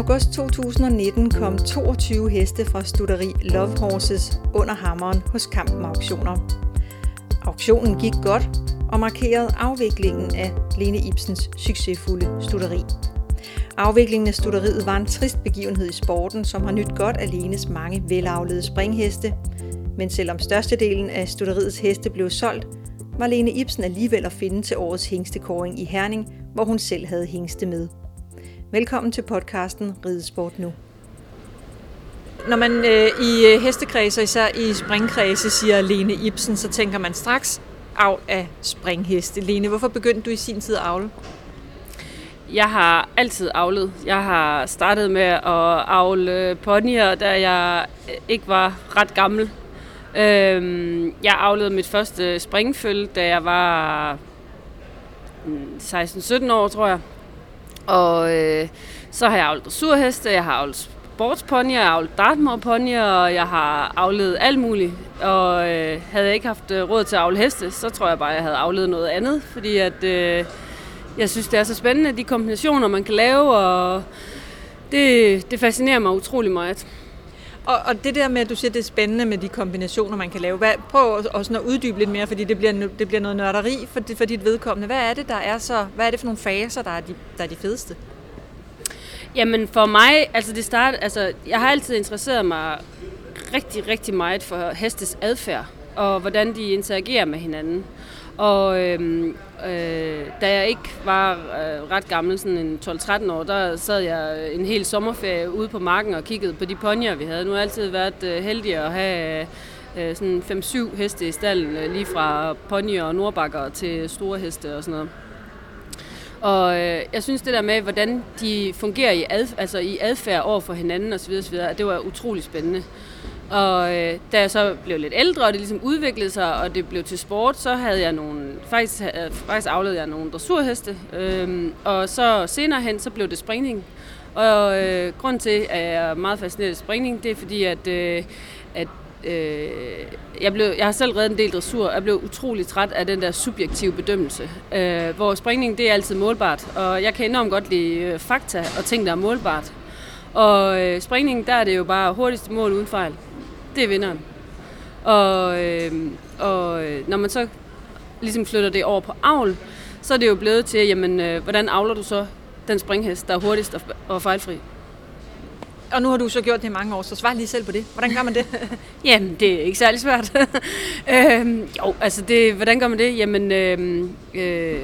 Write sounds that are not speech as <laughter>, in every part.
August 2019 kom 22 heste fra studeri Love Horses under hammeren hos Kampen Auktioner. Auktionen gik godt og markerede afviklingen af Lene Ibsens succesfulde studeri. Afviklingen af studeriet var en trist begivenhed i sporten, som har nyt godt af Lenes mange velavlede springheste. Men selvom størstedelen af studeriets heste blev solgt, var Lene Ibsen alligevel at finde til årets hængstekåring i Herning, hvor hun selv havde hængste med. Velkommen til podcasten Ridesport Nu. Når man øh, i øh, hestekredse, især i springkredse, siger Lene Ibsen, så tænker man straks af af springheste. Lene, hvorfor begyndte du i sin tid at avle? Jeg har altid avlet. Jeg har startet med at avle ponyer, da jeg ikke var ret gammel. Øhm, jeg avlede mit første springføl, da jeg var 16-17 mm, år, tror jeg. Og øh, så har jeg avlet surheste, jeg har avlet sportsponyer, jeg har avlet dartmoor og jeg har avlet alt muligt. Og øh, havde jeg ikke haft øh, råd til at avle heste, så tror jeg bare, jeg havde avlet noget andet, fordi at, øh, jeg synes, det er så spændende, de kombinationer, man kan lave, og det, det fascinerer mig utrolig meget. Og, og det der med, at du siger, det er spændende med de kombinationer, man kan lave. Hvad, prøv også at uddybe lidt mere, fordi det bliver, det bliver noget nørderi for, for dit vedkommende. Hvad er det, der er så, hvad er det for nogle faser, der er de, der er de fedeste? Jamen for mig, altså det start, altså jeg har altid interesseret mig rigtig, rigtig meget for hestes adfærd, og hvordan de interagerer med hinanden. Og øhm, øh, da jeg ikke var øh, ret gammel, sådan en 12-13 år, der sad jeg øh, en hel sommerferie ude på marken og kiggede på de ponyer, vi havde. Nu har jeg altid været øh, heldig at have øh, sådan 5-7 heste i stallen, øh, lige fra ponyer og nordbakker til store heste og sådan noget. Og øh, jeg synes det der med, hvordan de fungerer i, ad, altså i adfærd over for hinanden osv., osv., det var utrolig spændende. Og øh, da jeg så blev lidt ældre, og det ligesom udviklede sig, og det blev til sport, så havde jeg nogle, faktisk, øh, faktisk afledte jeg nogle dressurheste. Øh, og så senere hen, så blev det springning. Og øh, grund til, at jeg er meget fascineret af springning, det er fordi, at, øh, at øh, jeg, blev, jeg har selv reddet en del dressur, og jeg blev utrolig træt af den der subjektive bedømmelse. Øh, hvor springning, det er altid målbart, og jeg kan enormt godt lide øh, fakta og ting, der er målbart. Og øh, springning, der er det jo bare hurtigste mål uden fejl det er vinderen. Og, øh, og når man så ligesom flytter det over på avl, så er det jo blevet til, jamen, øh, hvordan avler du så den springhest, der er hurtigst og, og fejlfri? Og nu har du så gjort det i mange år, så svar lige selv på det. Hvordan gør man det? <laughs> Jamen, det er ikke særlig svært. <laughs> øhm, jo, altså, det, hvordan gør man det? Jamen, øh, øh,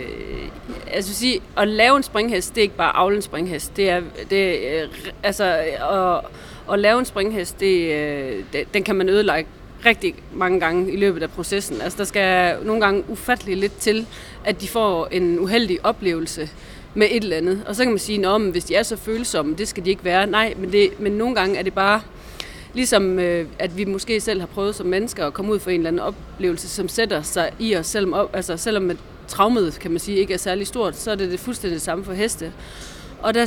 altså sige, at lave en springhest, det er ikke bare avle en springhest. Det er, det, øh, altså, øh, at, at lave en springhest, det, øh, det, den kan man ødelægge rigtig mange gange i løbet af processen. Altså, der skal nogle gange ufattelig lidt til, at de får en uheldig oplevelse med et eller andet. Og så kan man sige, at hvis de er så følsomme, det skal de ikke være. Nej, men, det, men nogle gange er det bare ligesom, øh, at vi måske selv har prøvet som mennesker at komme ud for en eller anden oplevelse, som sætter sig i os, selvom, altså, selvom traumet, kan man sige, ikke er særlig stort, så er det det fuldstændig samme for heste. Og der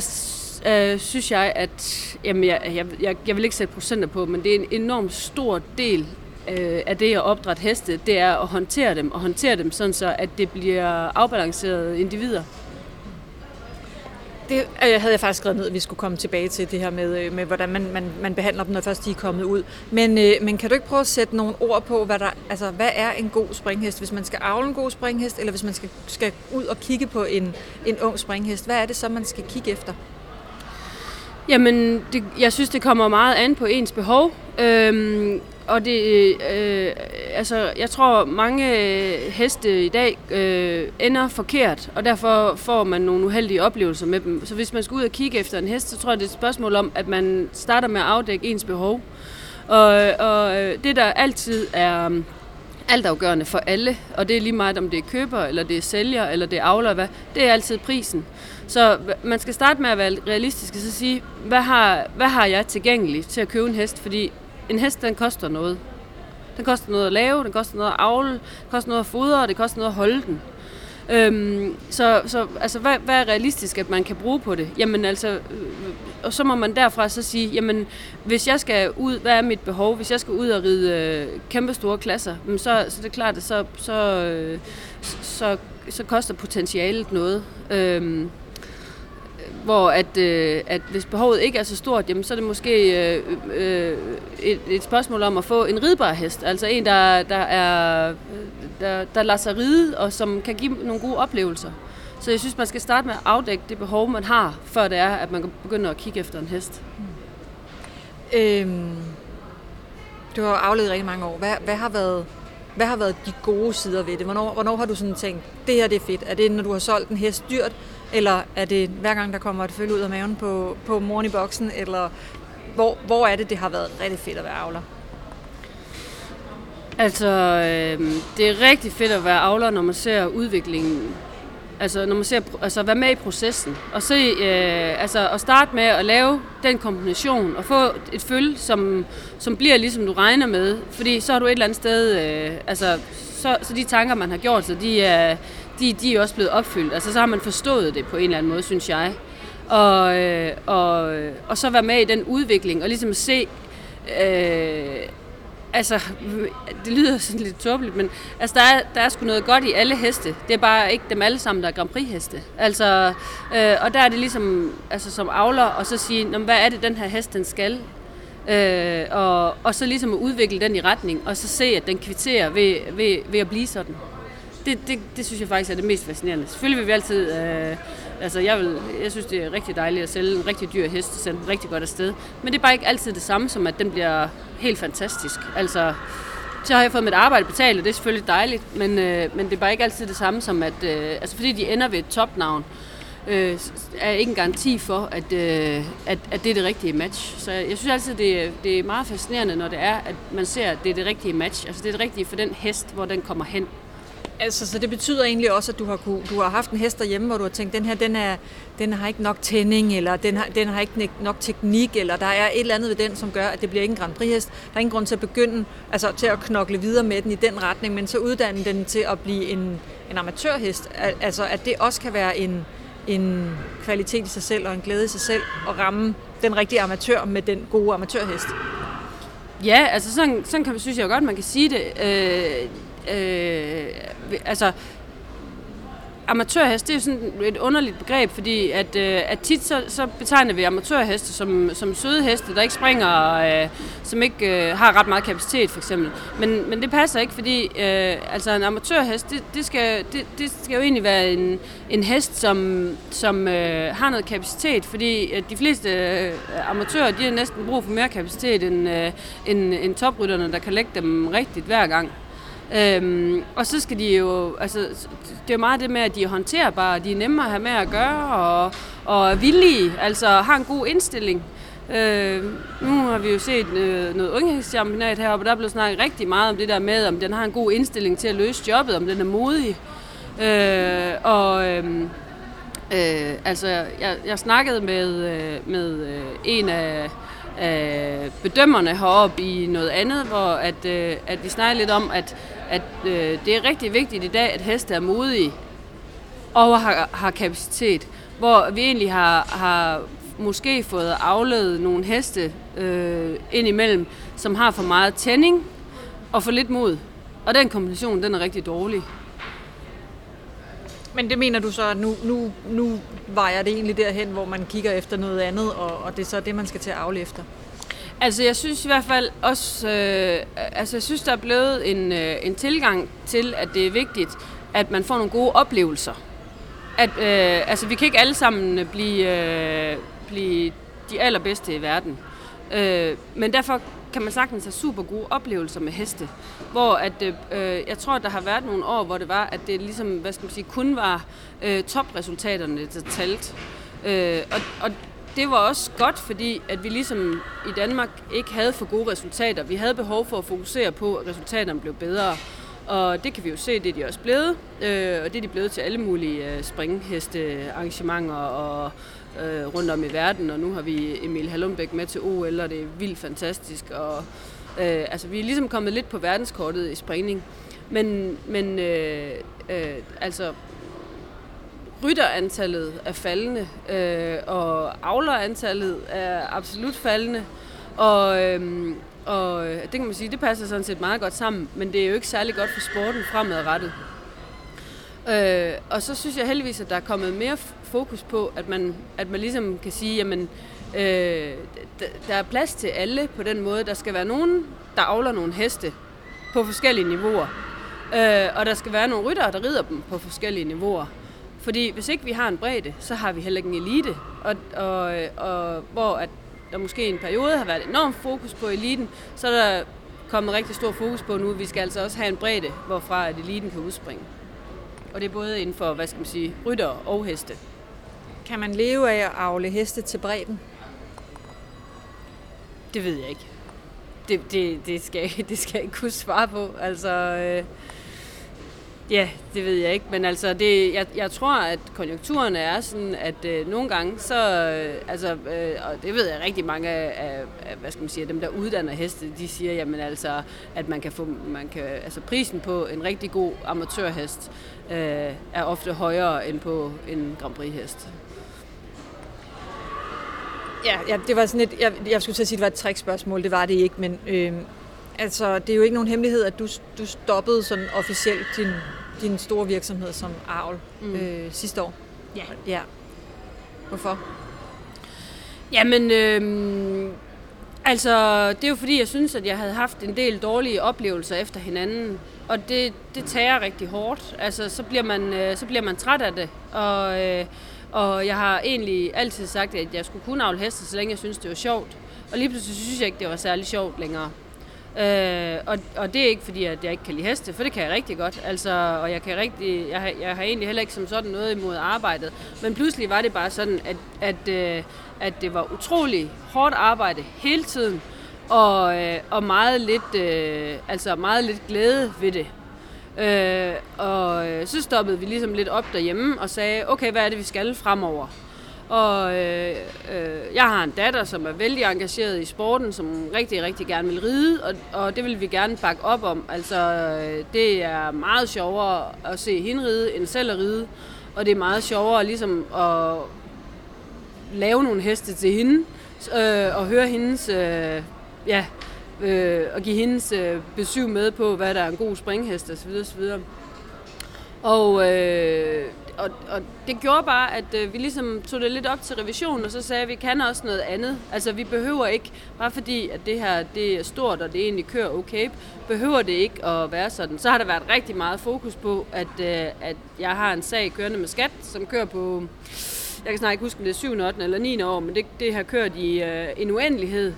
øh, synes jeg, at jamen, jeg, jeg, jeg, jeg vil ikke sætte procenter på, men det er en enormt stor del øh, af det at opdrætte heste, det er at håndtere dem, og håndtere dem sådan så, at det bliver afbalancerede individer. Det øh, havde jeg faktisk skrevet ned, at vi skulle komme tilbage til det her med, øh, med hvordan man, man, man behandler dem, når først de er kommet ud. Men, øh, men kan du ikke prøve at sætte nogle ord på, hvad, der, altså, hvad er en god springhest? Hvis man skal avle en god springhest, eller hvis man skal, skal ud og kigge på en, en ung springhest, hvad er det så, man skal kigge efter? Jamen, det, jeg synes, det kommer meget an på ens behov. Øhm, og det, øh, øh altså, jeg tror, mange øh, heste i dag øh, ender forkert, og derfor får man nogle uheldige oplevelser med dem. Så hvis man skal ud og kigge efter en hest, så tror jeg, det er et spørgsmål om, at man starter med at afdække ens behov. Og, og øh, det, der altid er øh, altafgørende for alle, og det er lige meget, om det er køber, eller det er sælger, eller det er avler, hvad, det er altid prisen. Så man skal starte med at være realistisk og så sige, hvad har, hvad har jeg tilgængeligt til at købe en hest? Fordi en hest, den koster noget. Den koster noget at lave, den koster noget at avle, den koster noget at fodre, og det koster noget at holde den. Øhm, så så altså, hvad, hvad er realistisk, at man kan bruge på det? Jamen altså, øh, og så må man derfra så sige, jamen hvis jeg skal ud, hvad er mit behov? Hvis jeg skal ud og ride øh, kæmpe store klasser, så, så det er klart, at så, så, øh, så, så koster potentialet noget. Øhm, hvor at, øh, at hvis behovet ikke er så stort, jamen, så er det måske øh, øh, et, et spørgsmål om at få en ridbar hest. Altså en, der, der, er, der, der lader sig ride, og som kan give nogle gode oplevelser. Så jeg synes, man skal starte med at afdække det behov, man har, før det er, at man kan begynde at kigge efter en hest. Mm. Øhm, du har afledt rigtig mange år. Hvad, hvad, har været, hvad har været de gode sider ved det? Hvornår, hvornår har du sådan tænkt, det her det er fedt? Er det, når du har solgt en hest dyrt, eller er det hver gang, der kommer et følge ud af maven på, på moren i boksen? Eller hvor, hvor er det, det har været rigtig fedt at være avler? Altså, øh, det er rigtig fedt at være avler, når man ser udviklingen Altså, når man ser, altså være med i processen, og se, øh, altså, at starte med at lave den kombination, og få et føl, som, som bliver ligesom du regner med, fordi så har du et eller andet sted, øh, altså, så, så de tanker, man har gjort sig, de er, de, de er også blevet opfyldt. Altså, så har man forstået det på en eller anden måde, synes jeg. Og, øh, og, og så være med i den udvikling, og ligesom se, øh, altså, det lyder sådan lidt tåbeligt, men altså, der, er, der er sgu noget godt i alle heste. Det er bare ikke dem alle sammen, der er Grand Prix-heste. Altså, øh, og der er det ligesom, altså som avler, og så sige, hvad er det, den her hest, den skal? Øh, og, og så ligesom at udvikle den i retning, og så se, at den kvitterer ved, ved, ved at blive sådan. Det, det, det synes jeg faktisk er det mest fascinerende. Selvfølgelig vil vi altid... Øh, Altså, jeg, vil, jeg synes, det er rigtig dejligt at sælge en rigtig dyr hest og sende den rigtig godt afsted. Men det er bare ikke altid det samme, som at den bliver helt fantastisk. Altså, så har jeg fået mit arbejde betalt, og det er selvfølgelig dejligt, men, øh, men det er bare ikke altid det samme som, at øh, altså, fordi de ender ved et topnavn, øh, er ikke en garanti for, at, øh, at, at det er det rigtige match. Så jeg synes altid, det er, det er meget fascinerende, når det er, at man ser, at det er det rigtige match. Altså det er det rigtige for den hest, hvor den kommer hen. Altså, så det betyder egentlig også, at du har, kunne, du har haft en hest derhjemme, hvor du har tænkt, den her, den, er, den har ikke nok tænding, eller den har, den har ikke nok teknik, eller der er et eller andet ved den, som gør, at det bliver ikke en Grand Prix-hest. Der er ingen grund til at begynde, altså til at knokle videre med den i den retning, men så uddanne den til at blive en, en amatørhest. Altså, at det også kan være en, en kvalitet i sig selv, og en glæde i sig selv, at ramme den rigtige amatør med den gode amatørhest. Ja, altså sådan, sådan kan, synes jeg godt, man kan sige det. Øh, øh, altså, amatørhest, det er jo sådan et underligt begreb, fordi at, øh, at tit så, så betegner vi amatørheste som, som søde heste, der ikke springer, øh, som ikke øh, har ret meget kapacitet for eksempel. Men, men det passer ikke, fordi øh, altså en amatørhest, det, det, skal, det, det skal jo egentlig være en, en hest, som, som øh, har noget kapacitet, fordi at de fleste øh, amatører, de har næsten brug for mere kapacitet end, øh, end, end toprytterne, der kan lægge dem rigtigt hver gang. Øhm, og så skal de jo, altså, det er jo meget det med, at de er håndterbare, de er nemme at have med at gøre, og, og er villige, altså har en god indstilling. Øh, nu har vi jo set øh, noget ungdomschampionat heroppe, og der er blevet snakket rigtig meget om det der med, om den har en god indstilling til at løse jobbet, om den er modig. Øh, og øh, øh, altså, jeg, jeg snakkede med, øh, med øh, en af af bedømmerne heroppe i noget andet, hvor at, øh, at vi snakkede lidt om, at at øh, det er rigtig vigtigt i dag, at heste er modige og har, har kapacitet. Hvor vi egentlig har, har måske fået afledet nogle heste øh, ind imellem, som har for meget tænding og for lidt mod. Og den kombination, den er rigtig dårlig. Men det mener du så, at nu, nu, nu vejer det egentlig derhen, hvor man kigger efter noget andet, og, og det er så det, man skal til at afle efter? Altså, jeg synes i hvert fald også, øh, altså, jeg synes, der er blevet en, øh, en tilgang til, at det er vigtigt, at man får nogle gode oplevelser. At, øh, altså, vi kan ikke alle sammen øh, blive, øh, blive de allerbedste i verden. Øh, men derfor kan man sagtens have super gode oplevelser med heste. Hvor at, øh, øh jeg tror, at der har været nogle år, hvor det var, at det ligesom, hvad skal man sige, kun var øh, topresultaterne, der talt. Øh, og, og det var også godt, fordi at vi ligesom i Danmark ikke havde for gode resultater. Vi havde behov for at fokusere på, at resultaterne blev bedre. Og det kan vi jo se, det er de også blevet. Øh, og det er de blevet til alle mulige øh, springhestearrangementer og øh, rundt om i verden. Og nu har vi Emil Hallundbæk med til OL, og det er vildt fantastisk. Og, øh, altså, vi er ligesom kommet lidt på verdenskortet i springning. Men, men øh, øh, altså, rytterantallet er faldende, øh, og avlerantallet er absolut faldende. Og, øh, og det kan man sige, det passer sådan set meget godt sammen, men det er jo ikke særlig godt for sporten fremadrettet. Øh, og så synes jeg heldigvis, at der er kommet mere fokus på, at man, at man ligesom kan sige, jamen, øh, der er plads til alle på den måde. Der skal være nogen, der avler nogle heste på forskellige niveauer. Øh, og der skal være nogle ryttere, der rider dem på forskellige niveauer. Fordi hvis ikke vi har en bredde, så har vi heller ikke en elite. Og, og, og hvor at der måske i en periode har været enormt fokus på eliten, så er der kommet rigtig stor fokus på nu, vi skal altså også have en bredde, hvorfra at eliten kan udspringe. Og det er både inden for, hvad skal man sige, rytter og heste. Kan man leve af at avle heste til bredden? Det ved jeg ikke. Det, det, det, skal, det skal jeg ikke kunne svare på. Altså, øh, Ja, det ved jeg ikke, men altså det, jeg, jeg tror, at konjunkturerne er sådan, at øh, nogle gange, så, øh, altså, øh, og det ved jeg rigtig mange af, af, hvad skal man sige, dem der uddanner heste, de siger, jamen altså, at man kan få, man kan, altså prisen på en rigtig god amatørhest øh, er ofte højere end på en Grand Prix hest. Ja, ja, det var sådan et, jeg, jeg skulle til at sige, at det var et trickspørgsmål, det var det ikke, men øh, altså, det er jo ikke nogen hemmelighed, at du, du stoppede sådan officielt din din store virksomhed som Arvel mm. øh, sidste år. Ja. ja. Hvorfor? Jamen, øh, altså, det er jo fordi, jeg synes, at jeg havde haft en del dårlige oplevelser efter hinanden. Og det, det tager rigtig hårdt. Altså, så bliver man, øh, så bliver man træt af det. Og, øh, og jeg har egentlig altid sagt, at jeg skulle kunne avle heste, så længe jeg synes, det var sjovt. Og lige pludselig synes jeg ikke, det var særlig sjovt længere. Øh, og, og det er ikke fordi, at jeg ikke kan lide heste, for det kan jeg rigtig godt. Altså, og jeg, kan rigtig, jeg, har, jeg har egentlig heller ikke som sådan noget imod arbejdet. Men pludselig var det bare sådan, at, at, øh, at det var utrolig hårdt arbejde hele tiden. Og, øh, og meget, lidt, øh, altså meget lidt glæde ved det. Øh, og øh, så stoppede vi ligesom lidt op derhjemme og sagde, okay, hvad er det, vi skal fremover? Og øh, øh, jeg har en datter, som er vældig engageret i sporten, som rigtig, rigtig gerne vil ride, og, og det vil vi gerne bakke op om. Altså, øh, det er meget sjovere at se hende ride, end selv at ride. Og det er meget sjovere ligesom at lave nogle heste til hende, øh, og høre hendes, øh, ja, øh, og give hendes øh, besøg med på, hvad der er en god springhest osv. osv. Og øh, og, og det gjorde bare, at øh, vi ligesom tog det lidt op til revision, og så sagde at vi kan også noget andet. Altså vi behøver ikke, bare fordi at det her det er stort, og det egentlig kører okay, behøver det ikke at være sådan. Så har der været rigtig meget fokus på, at, øh, at jeg har en sag kørende med skat, som kører på, jeg kan snart ikke huske, om det er 7, 8 eller 9 år, men det, det har kørt i øh, en uendelighed.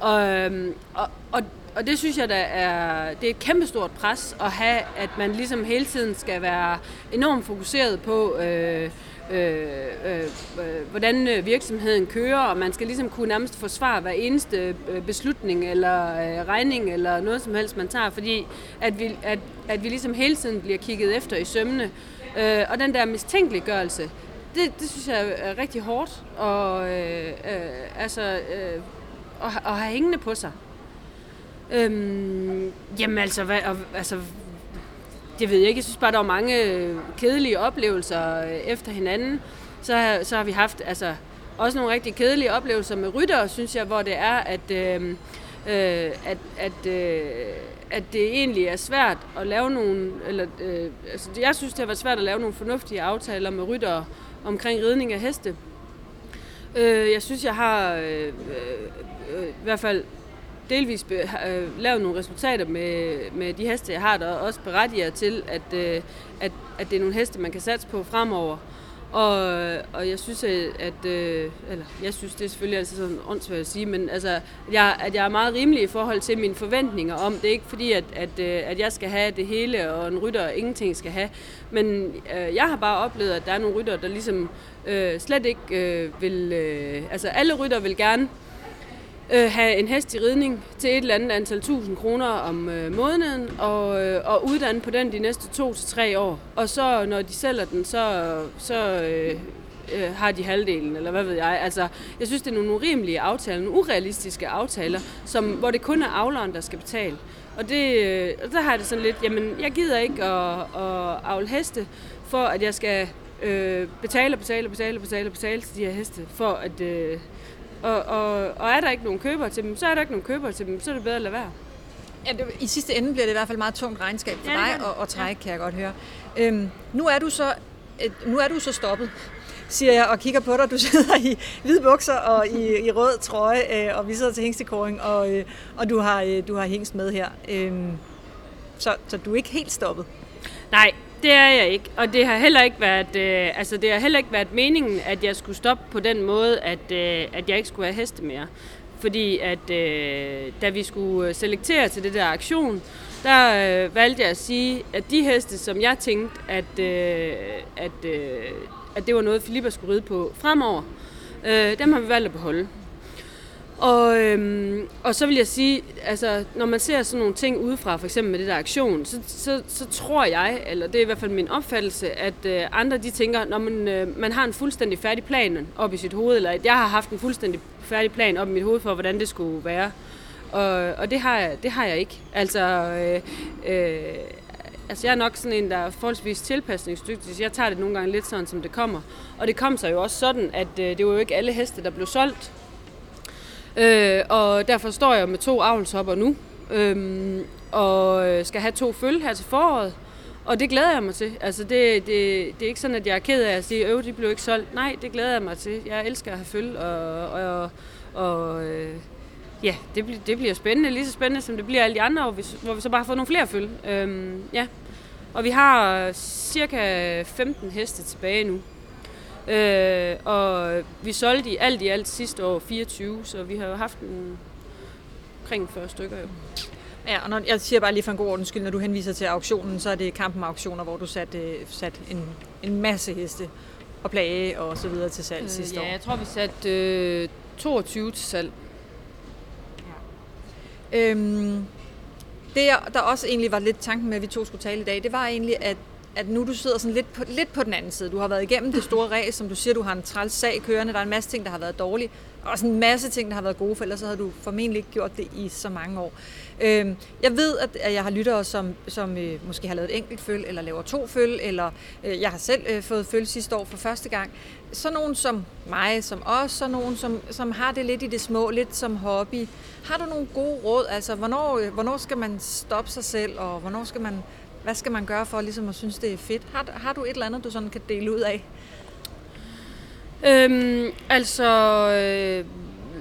Og, øh, og, og og det synes jeg, der er, det er et kæmpestort pres at have, at man ligesom hele tiden skal være enormt fokuseret på, øh, øh, øh, øh hvordan øh, virksomheden kører, og man skal ligesom kunne nærmest forsvare hver eneste øh, beslutning eller øh, regning eller noget som helst, man tager, fordi at vi, at, at vi ligesom hele tiden bliver kigget efter i sømne. Øh, og den der mistænkeliggørelse, det, det synes jeg er rigtig hårdt, og øh, øh, altså, øh, at, at have hængende på sig. Øhm, jamen altså, hvad, altså, det ved jeg ikke. Jeg synes bare, der var mange øh, kedelige oplevelser øh, efter hinanden. Så, så har vi haft altså, også nogle rigtig kedelige oplevelser med rytter, synes jeg, hvor det er, at, øh, øh, at, at, øh, at det egentlig er svært at lave nogle... Eller, øh, altså, jeg synes, det har været svært at lave nogle fornuftige aftaler med rytter omkring ridning af heste. Øh, jeg synes, jeg har øh, øh, øh i hvert fald delvis be, øh, lavet nogle resultater med, med de heste, jeg har, der også berettiger til, at, øh, at, at det er nogle heste, man kan satse på fremover. Og, og jeg synes, øh, at, øh, eller jeg synes, det er selvfølgelig altid sådan åndssvagt at sige, men altså, jeg, at jeg er meget rimelig i forhold til mine forventninger om det. Ikke fordi, at, at, øh, at jeg skal have det hele, og en rytter ingenting skal have. Men øh, jeg har bare oplevet, at der er nogle rytter, der ligesom øh, slet ikke øh, vil... Øh, altså, alle rytter vil gerne øh, have en hest i ridning til et eller andet antal tusind kroner om øh, måneden, og, øh, og uddanne på den de næste to til tre år. Og så når de sælger den, så, så øh, øh, har de halvdelen, eller hvad ved jeg. Altså, jeg synes, det er nogle urimelige aftaler, nogle urealistiske aftaler, som, hvor det kun er avleren, der skal betale. Og det, øh, der har jeg det sådan lidt, jamen, jeg gider ikke at, at avle heste, for at jeg skal øh, betale, betale, betale, betale, betale til de her heste, for at, øh, og, og, og er der ikke nogen køber til dem, så er der ikke nogen køber til dem, så er det bedre at lade være. Ja, det, I sidste ende bliver det i hvert fald meget tungt regnskab for ja, dig at, at trække, ja. kan jeg godt høre. Øhm, nu, er du så, nu er du så stoppet, siger jeg, og kigger på dig. Du sidder i hvide bukser og i, i rød trøje, øh, og vi sidder til hængstekåring, og, øh, og du, har, øh, du har hængst med her. Øhm, så, så du er ikke helt stoppet? Nej, det er jeg ikke. Og det har heller ikke været, øh, altså det har heller ikke været meningen, at jeg skulle stoppe på den måde, at, øh, at jeg ikke skulle have heste mere. Fordi at øh, da vi skulle selektere til det der aktion, der øh, valgte jeg at sige, at de heste, som jeg tænkte, at, øh, at, øh, at det var noget, Filippa skulle ride på fremover, øh, dem har vi valgt at beholde. Og, øhm, og så vil jeg sige, altså når man ser sådan nogle ting udefra, for eksempel med det der aktion, så, så, så tror jeg, eller det er i hvert fald min opfattelse, at øh, andre de tænker, når man, øh, man har en fuldstændig færdig plan op i sit hoved, eller at jeg har haft en fuldstændig færdig plan op i mit hoved for, hvordan det skulle være. Og, og det, har jeg, det har jeg ikke. Altså, øh, øh, altså jeg er nok sådan en, der er forholdsvis tilpasningsdygtig, så jeg tager det nogle gange lidt sådan, som det kommer. Og det kom så jo også sådan, at øh, det var jo ikke alle heste, der blev solgt. Øh, og derfor står jeg med to avlshopper nu, øhm, øh, og skal have to følge her til foråret. Og det glæder jeg mig til. Altså det, det, det er ikke sådan, at jeg er ked af at sige, at de blev ikke solgt. Nej, det glæder jeg mig til. Jeg elsker at have følge, og, og, og øh, ja, det, det bliver spændende. Lige så spændende, som det bliver alle de andre, hvor vi, hvor vi så bare har fået nogle flere følge. Øhm, ja. Og vi har cirka 15 heste tilbage nu. Øh, og vi solgte i alt i alt sidste år 24, så vi har jo haft en, omkring 40 stykker jo. Ja, og når, jeg siger bare lige for en god ordens skyld, når du henviser til auktionen, så er det kampen auktioner, hvor du satte sat en, en masse heste og plage og så videre til salg øh, sidste ja, år. Ja, jeg tror, vi satte øh, 22 til salg. Ja. Øhm, det, der også egentlig var lidt tanken med, at vi to skulle tale i dag, det var egentlig, at at nu du sidder sådan lidt på, lidt på den anden side. Du har været igennem det store ræs, som du siger, du har en træls sag kørende. Der er en masse ting, der har været dårlige, og sådan en masse ting, der har været gode, for ellers så havde du formentlig ikke gjort det i så mange år. Øh, jeg ved, at jeg har lyttere, som, som øh, måske har lavet et enkelt føl, eller laver to føl, eller øh, jeg har selv øh, fået føl sidste år for første gang. Så nogen som mig, som os, så nogen, som, som har det lidt i det små, lidt som hobby. Har du nogle gode råd? Altså, hvornår, øh, hvornår skal man stoppe sig selv, og hvornår skal man hvad skal man gøre for ligesom at synes, det er fedt? Har, har du et eller andet, du sådan kan dele ud af? Øhm, altså, øh,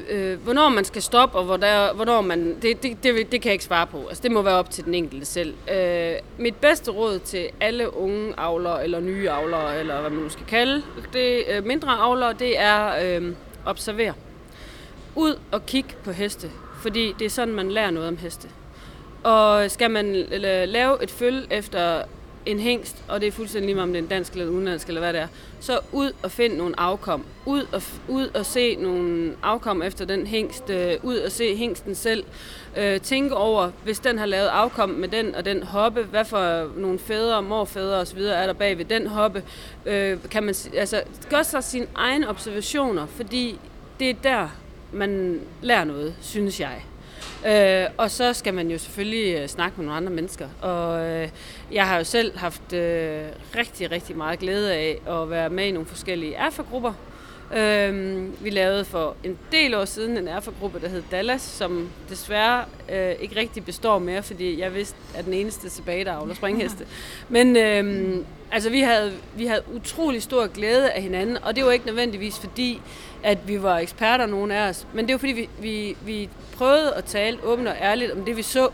øh, hvornår man skal stoppe, og hvornår, hvornår man... Det, det, det, det kan jeg ikke svare på. Altså, det må være op til den enkelte selv. Øh, mit bedste råd til alle unge avlere, eller nye avlere, eller hvad man nu skal kalde det, øh, mindre avlere, det er øh, observer. Ud og kig på heste, fordi det er sådan, man lærer noget om heste. Og skal man lave et føl efter en hængst, og det er fuldstændig lige meget, om det er en dansk eller udenlandsk eller hvad det er, så ud og find nogle afkom. Ud og, ud og se nogle afkom efter den hængst. Øh, ud og se hængsten selv. Øh, tænke over, hvis den har lavet afkom med den og den hoppe, hvad for nogle fædre, morfædre osv. er der bag ved den hoppe. Øh, kan man altså, gør sig sine egne observationer, fordi det er der, man lærer noget, synes jeg. Øh, og så skal man jo selvfølgelig øh, snakke med nogle andre mennesker. Og øh, jeg har jo selv haft øh, rigtig, rigtig meget glæde af at være med i nogle forskellige erfagrupper. Øh, vi lavede for en del år siden en erfagruppe, der hed Dallas, som desværre øh, ikke rigtig består mere, fordi jeg vidste, at den eneste tilbage, der avler springheste. <laughs> Men øh, altså, vi havde, vi havde utrolig stor glæde af hinanden, og det var ikke nødvendigvis fordi, at vi var eksperter, nogen af os, men det var fordi, vi, vi, vi prøvede at tale åbent og ærligt om det, vi så.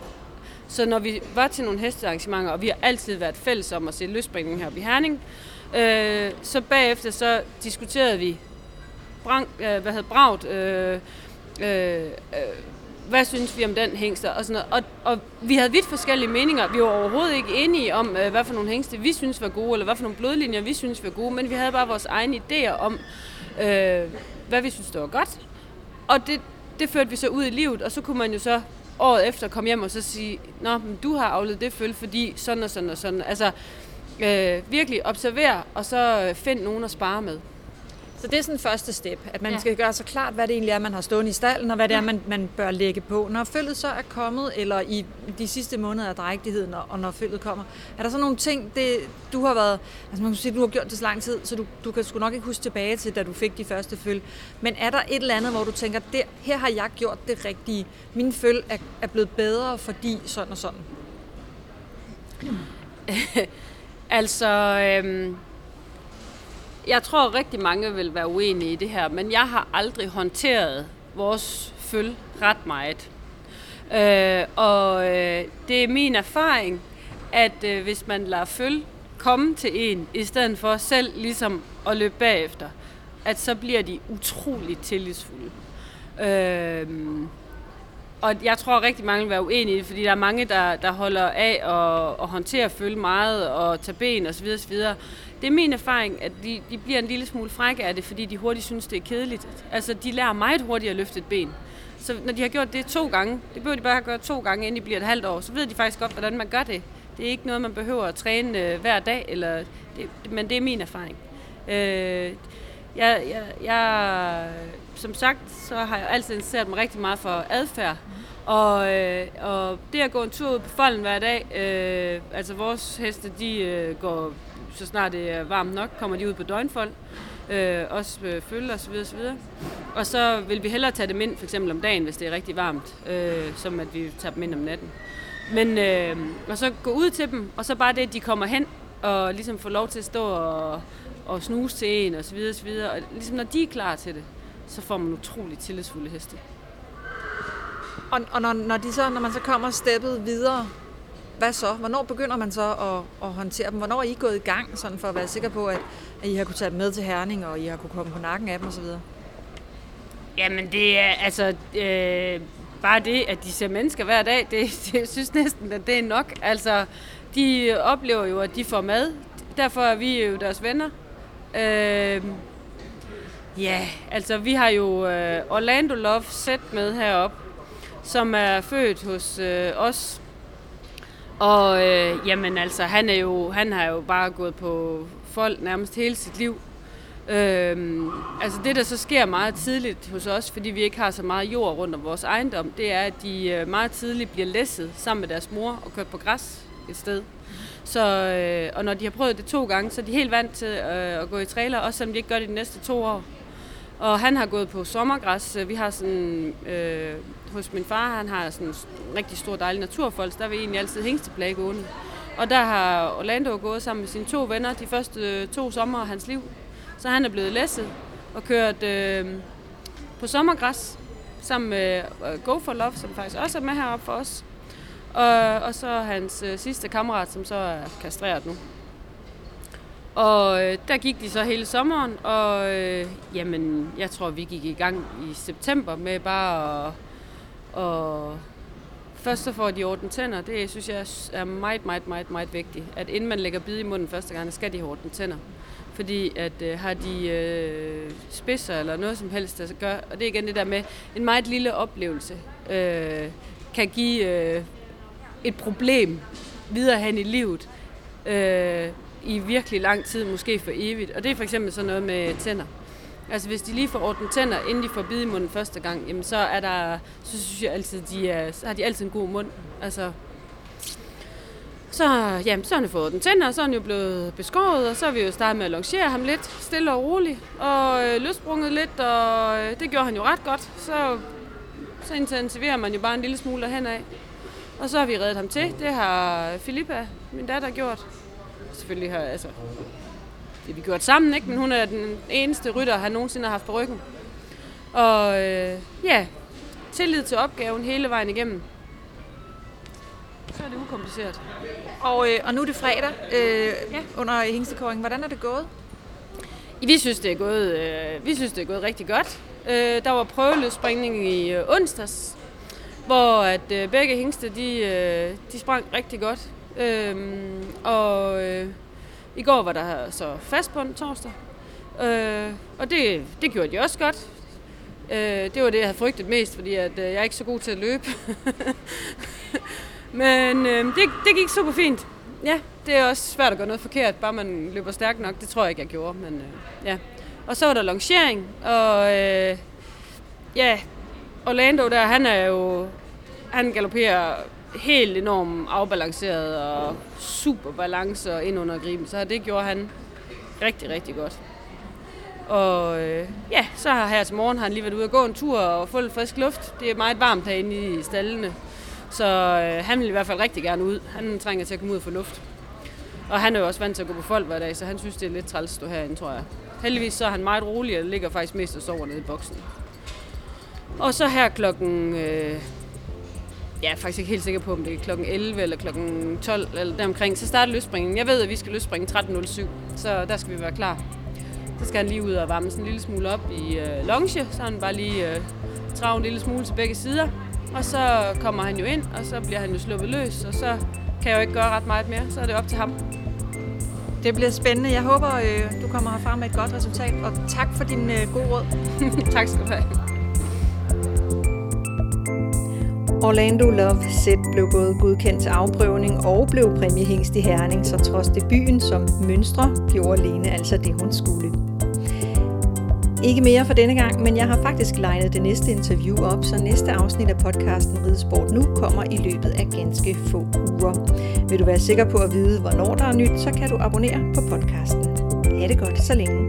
Så når vi var til nogle hestearrangementer, og vi har altid været fælles om at se løsspringning her i Herning, øh, så bagefter så diskuterede vi brang, øh, hvad hedder bragt, øh, øh, øh, hvad synes vi om den hængster og sådan noget. Og, og vi havde vidt forskellige meninger. Vi var overhovedet ikke enige om, øh, hvad for nogle hængste vi synes var gode, eller hvad for nogle blodlinjer vi synes var gode, men vi havde bare vores egne idéer om, øh, hvad vi synes, det var godt. Og det, det førte vi så ud i livet, og så kunne man jo så året efter komme hjem og så sige, Nå, men du har afledt det føl, fordi sådan og sådan og sådan. Altså, øh, virkelig observere, og så find nogen at spare med. Så det er sådan første step, at man ja. skal gøre sig klart, hvad det egentlig er, man har stående i stallen, og hvad det er, man, man bør lægge på. Når følget så er kommet, eller i de sidste måneder af drægtigheden, og når følget kommer, er der så nogle ting, det, du har været, altså man kan sige, du har gjort det så lang tid, så du, du kan sgu nok ikke huske tilbage til, da du fik de første føl. Men er der et eller andet, hvor du tænker, der, her har jeg gjort det rigtige, min føl er, er blevet bedre, fordi sådan og sådan? <laughs> Altså, øhm, jeg tror rigtig mange vil være uenige i det her, men jeg har aldrig håndteret vores føl ret meget. Øh, og øh, det er min erfaring, at øh, hvis man lader føl komme til en, i stedet for selv ligesom at løbe bagefter, at så bliver de utroligt tillidsfulde. Øh, og jeg tror rigtig mange vil være uenige, fordi der er mange, der, der holder af at, at håndtere følge meget og tage ben osv. osv. Det er min erfaring, at de, de bliver en lille smule frække af det, fordi de hurtigt synes, det er kedeligt. Altså, de lærer meget hurtigt at løfte et ben. Så når de har gjort det to gange, det behøver de bare at gøre to gange, inden de bliver et halvt år, så ved de faktisk godt, hvordan man gør det. Det er ikke noget, man behøver at træne øh, hver dag, eller det, men det er min erfaring. Øh, jeg, jeg, jeg, som sagt, så har jeg altid interesseret mig rigtig meget for adfærd. Og, øh, og det at gå en tur ud på folden hver dag, øh, altså vores heste, de øh, går, så snart det er varmt nok, kommer de ud på døgnfold. Øh, også øh, følge osv. osv. Og så vil vi hellere tage dem ind, for eksempel om dagen, hvis det er rigtig varmt, øh, som at vi tager dem ind om natten. Men øh, og så gå ud til dem, og så bare det, at de kommer hen og ligesom får lov til at stå og, og snuse til en osv. osv. Og ligesom når de er klar til det, så får man utroligt tillidsfulde heste. Og, og når, når, de så, når man så kommer steppet videre, hvad så? Hvornår begynder man så at, at håndtere dem? Hvornår er I gået i gang, sådan for at være sikker på, at, at I har kunne tage dem med til Herning, og I har kunne komme på nakken af dem osv.? Jamen det er altså øh, bare det, at de ser mennesker hver dag, det, <laughs> det jeg synes næsten, at det er nok. Altså, de oplever jo, at de får mad. Derfor er vi jo deres venner. Øh, ja, altså vi har jo øh, Orlando Love set med herop, som er født hos øh, os. Og øh, jamen altså, han, er jo, han har jo bare gået på folk nærmest hele sit liv. Øhm, altså det, der så sker meget tidligt hos os, fordi vi ikke har så meget jord rundt om vores ejendom, det er, at de øh, meget tidligt bliver læsset sammen med deres mor og kørt på græs et sted. Så, øh, og når de har prøvet det to gange, så er de helt vant til øh, at gå i trailer, også selvom de ikke gør det de næste to år. Og han har gået på sommergræs. Vi har sådan, øh, hos min far, han har sådan en rigtig stor dejlig naturfolk, der vil egentlig altid hængsteplage gående. Og der har Orlando gået sammen med sine to venner de første øh, to sommer af hans liv. Så han er blevet læsset og kørt øh, på sommergræs sammen med øh, Go for Love, som faktisk også er med heroppe for os. Og, og så hans øh, sidste kammerat, som så er kastreret nu. Og øh, der gik de så hele sommeren, og øh, jamen, jeg tror, vi gik i gang i september med bare at... Og først så får de ordnet tænder. Det synes jeg er meget, meget, meget, meget vigtigt. At inden man lægger bid i munden første gang, skal de have ordnet tænder. Fordi at øh, har de øh, spidser eller noget som helst, der gør, og det er igen det der med, en meget lille oplevelse øh, kan give øh, et problem videre hen i livet. Øh, i virkelig lang tid, måske for evigt. Og det er for eksempel sådan noget med tænder. Altså hvis de lige får ordnet tænder, inden de får bid i munden første gang, jamen så er der, så synes jeg altid, de er, så har de altid en god mund. Altså, så, jamen, så har han fået den tænder, og så er han jo blevet beskåret, og så har vi jo startet med at longere ham lidt, stille og roligt, og øh, løsbrunget lidt, og øh, det gjorde han jo ret godt. Så, så intensiverer man jo bare en lille smule derhen af. Og så har vi reddet ham til. Det har Filippa, min datter, gjort selvfølgelig har, altså, det vi gjort sammen, ikke? men hun er den eneste rytter, han nogensinde har haft på ryggen. Og øh, ja, tillid til opgaven hele vejen igennem. Så er det ukompliceret. Og, øh, og nu er det fredag øh, ja. under hængstekåringen. Hvordan er det gået? Vi synes, det er gået, øh, vi synes, det er gået rigtig godt. Øh, der var prøveløsspringning i øh, onsdags, hvor at øh, begge hængste de, øh, de sprang rigtig godt. Øhm, og øh, i går var der så fast på en torsdag. Øh, og det, det gjorde de også godt. Øh, det var det, jeg havde frygtet mest, fordi at, øh, jeg er ikke så god til at løbe. <laughs> Men øh, det, det gik super fint. Ja, det er også svært at gøre noget forkert, bare man løber stærkt nok. Det tror jeg ikke, jeg gjorde. Men, øh, ja. Og så var der longering, og øh, ja, Orlando der, han er jo, han galopperer helt enormt afbalanceret og super balance og ind under griben. Så det gjorde han rigtig, rigtig godt. Og øh, ja, så har her til morgen har han lige været ude og gå en tur og få lidt frisk luft. Det er meget varmt herinde i stallene. Så øh, han vil i hvert fald rigtig gerne ud. Han trænger til at komme ud og få luft. Og han er jo også vant til at gå på folk hver dag, så han synes, det er lidt træls at stå herinde, tror jeg. Heldigvis så er han meget rolig, og ligger faktisk mest og sover nede i boksen. Og så her klokken... Øh, jeg er faktisk ikke helt sikker på, om det er klokken 11 eller klokken 12 eller deromkring, så starter løsspringen. Jeg ved, at vi skal løsspringe 13.07, så der skal vi være klar. Så skal han lige ud og varme sådan en lille smule op i øh, longe, så han bare lige øh, trager en lille smule til begge sider. Og så kommer han jo ind, og så bliver han jo sluppet løs, og så kan jeg jo ikke gøre ret meget mere. Så er det op til ham. Det bliver spændende. Jeg håber, øh, du kommer herfra med et godt resultat, og tak for din øh, gode råd. <laughs> tak skal du have. Orlando Love Set blev både godkendt til afprøvning og blev præmiehængst i Herning, så trods debuten som mønstre gjorde Lene altså det, hun skulle. Ikke mere for denne gang, men jeg har faktisk legnet det næste interview op, så næste afsnit af podcasten Ridesport Nu kommer i løbet af ganske få uger. Vil du være sikker på at vide, hvornår der er nyt, så kan du abonnere på podcasten. Ha' det godt så længe.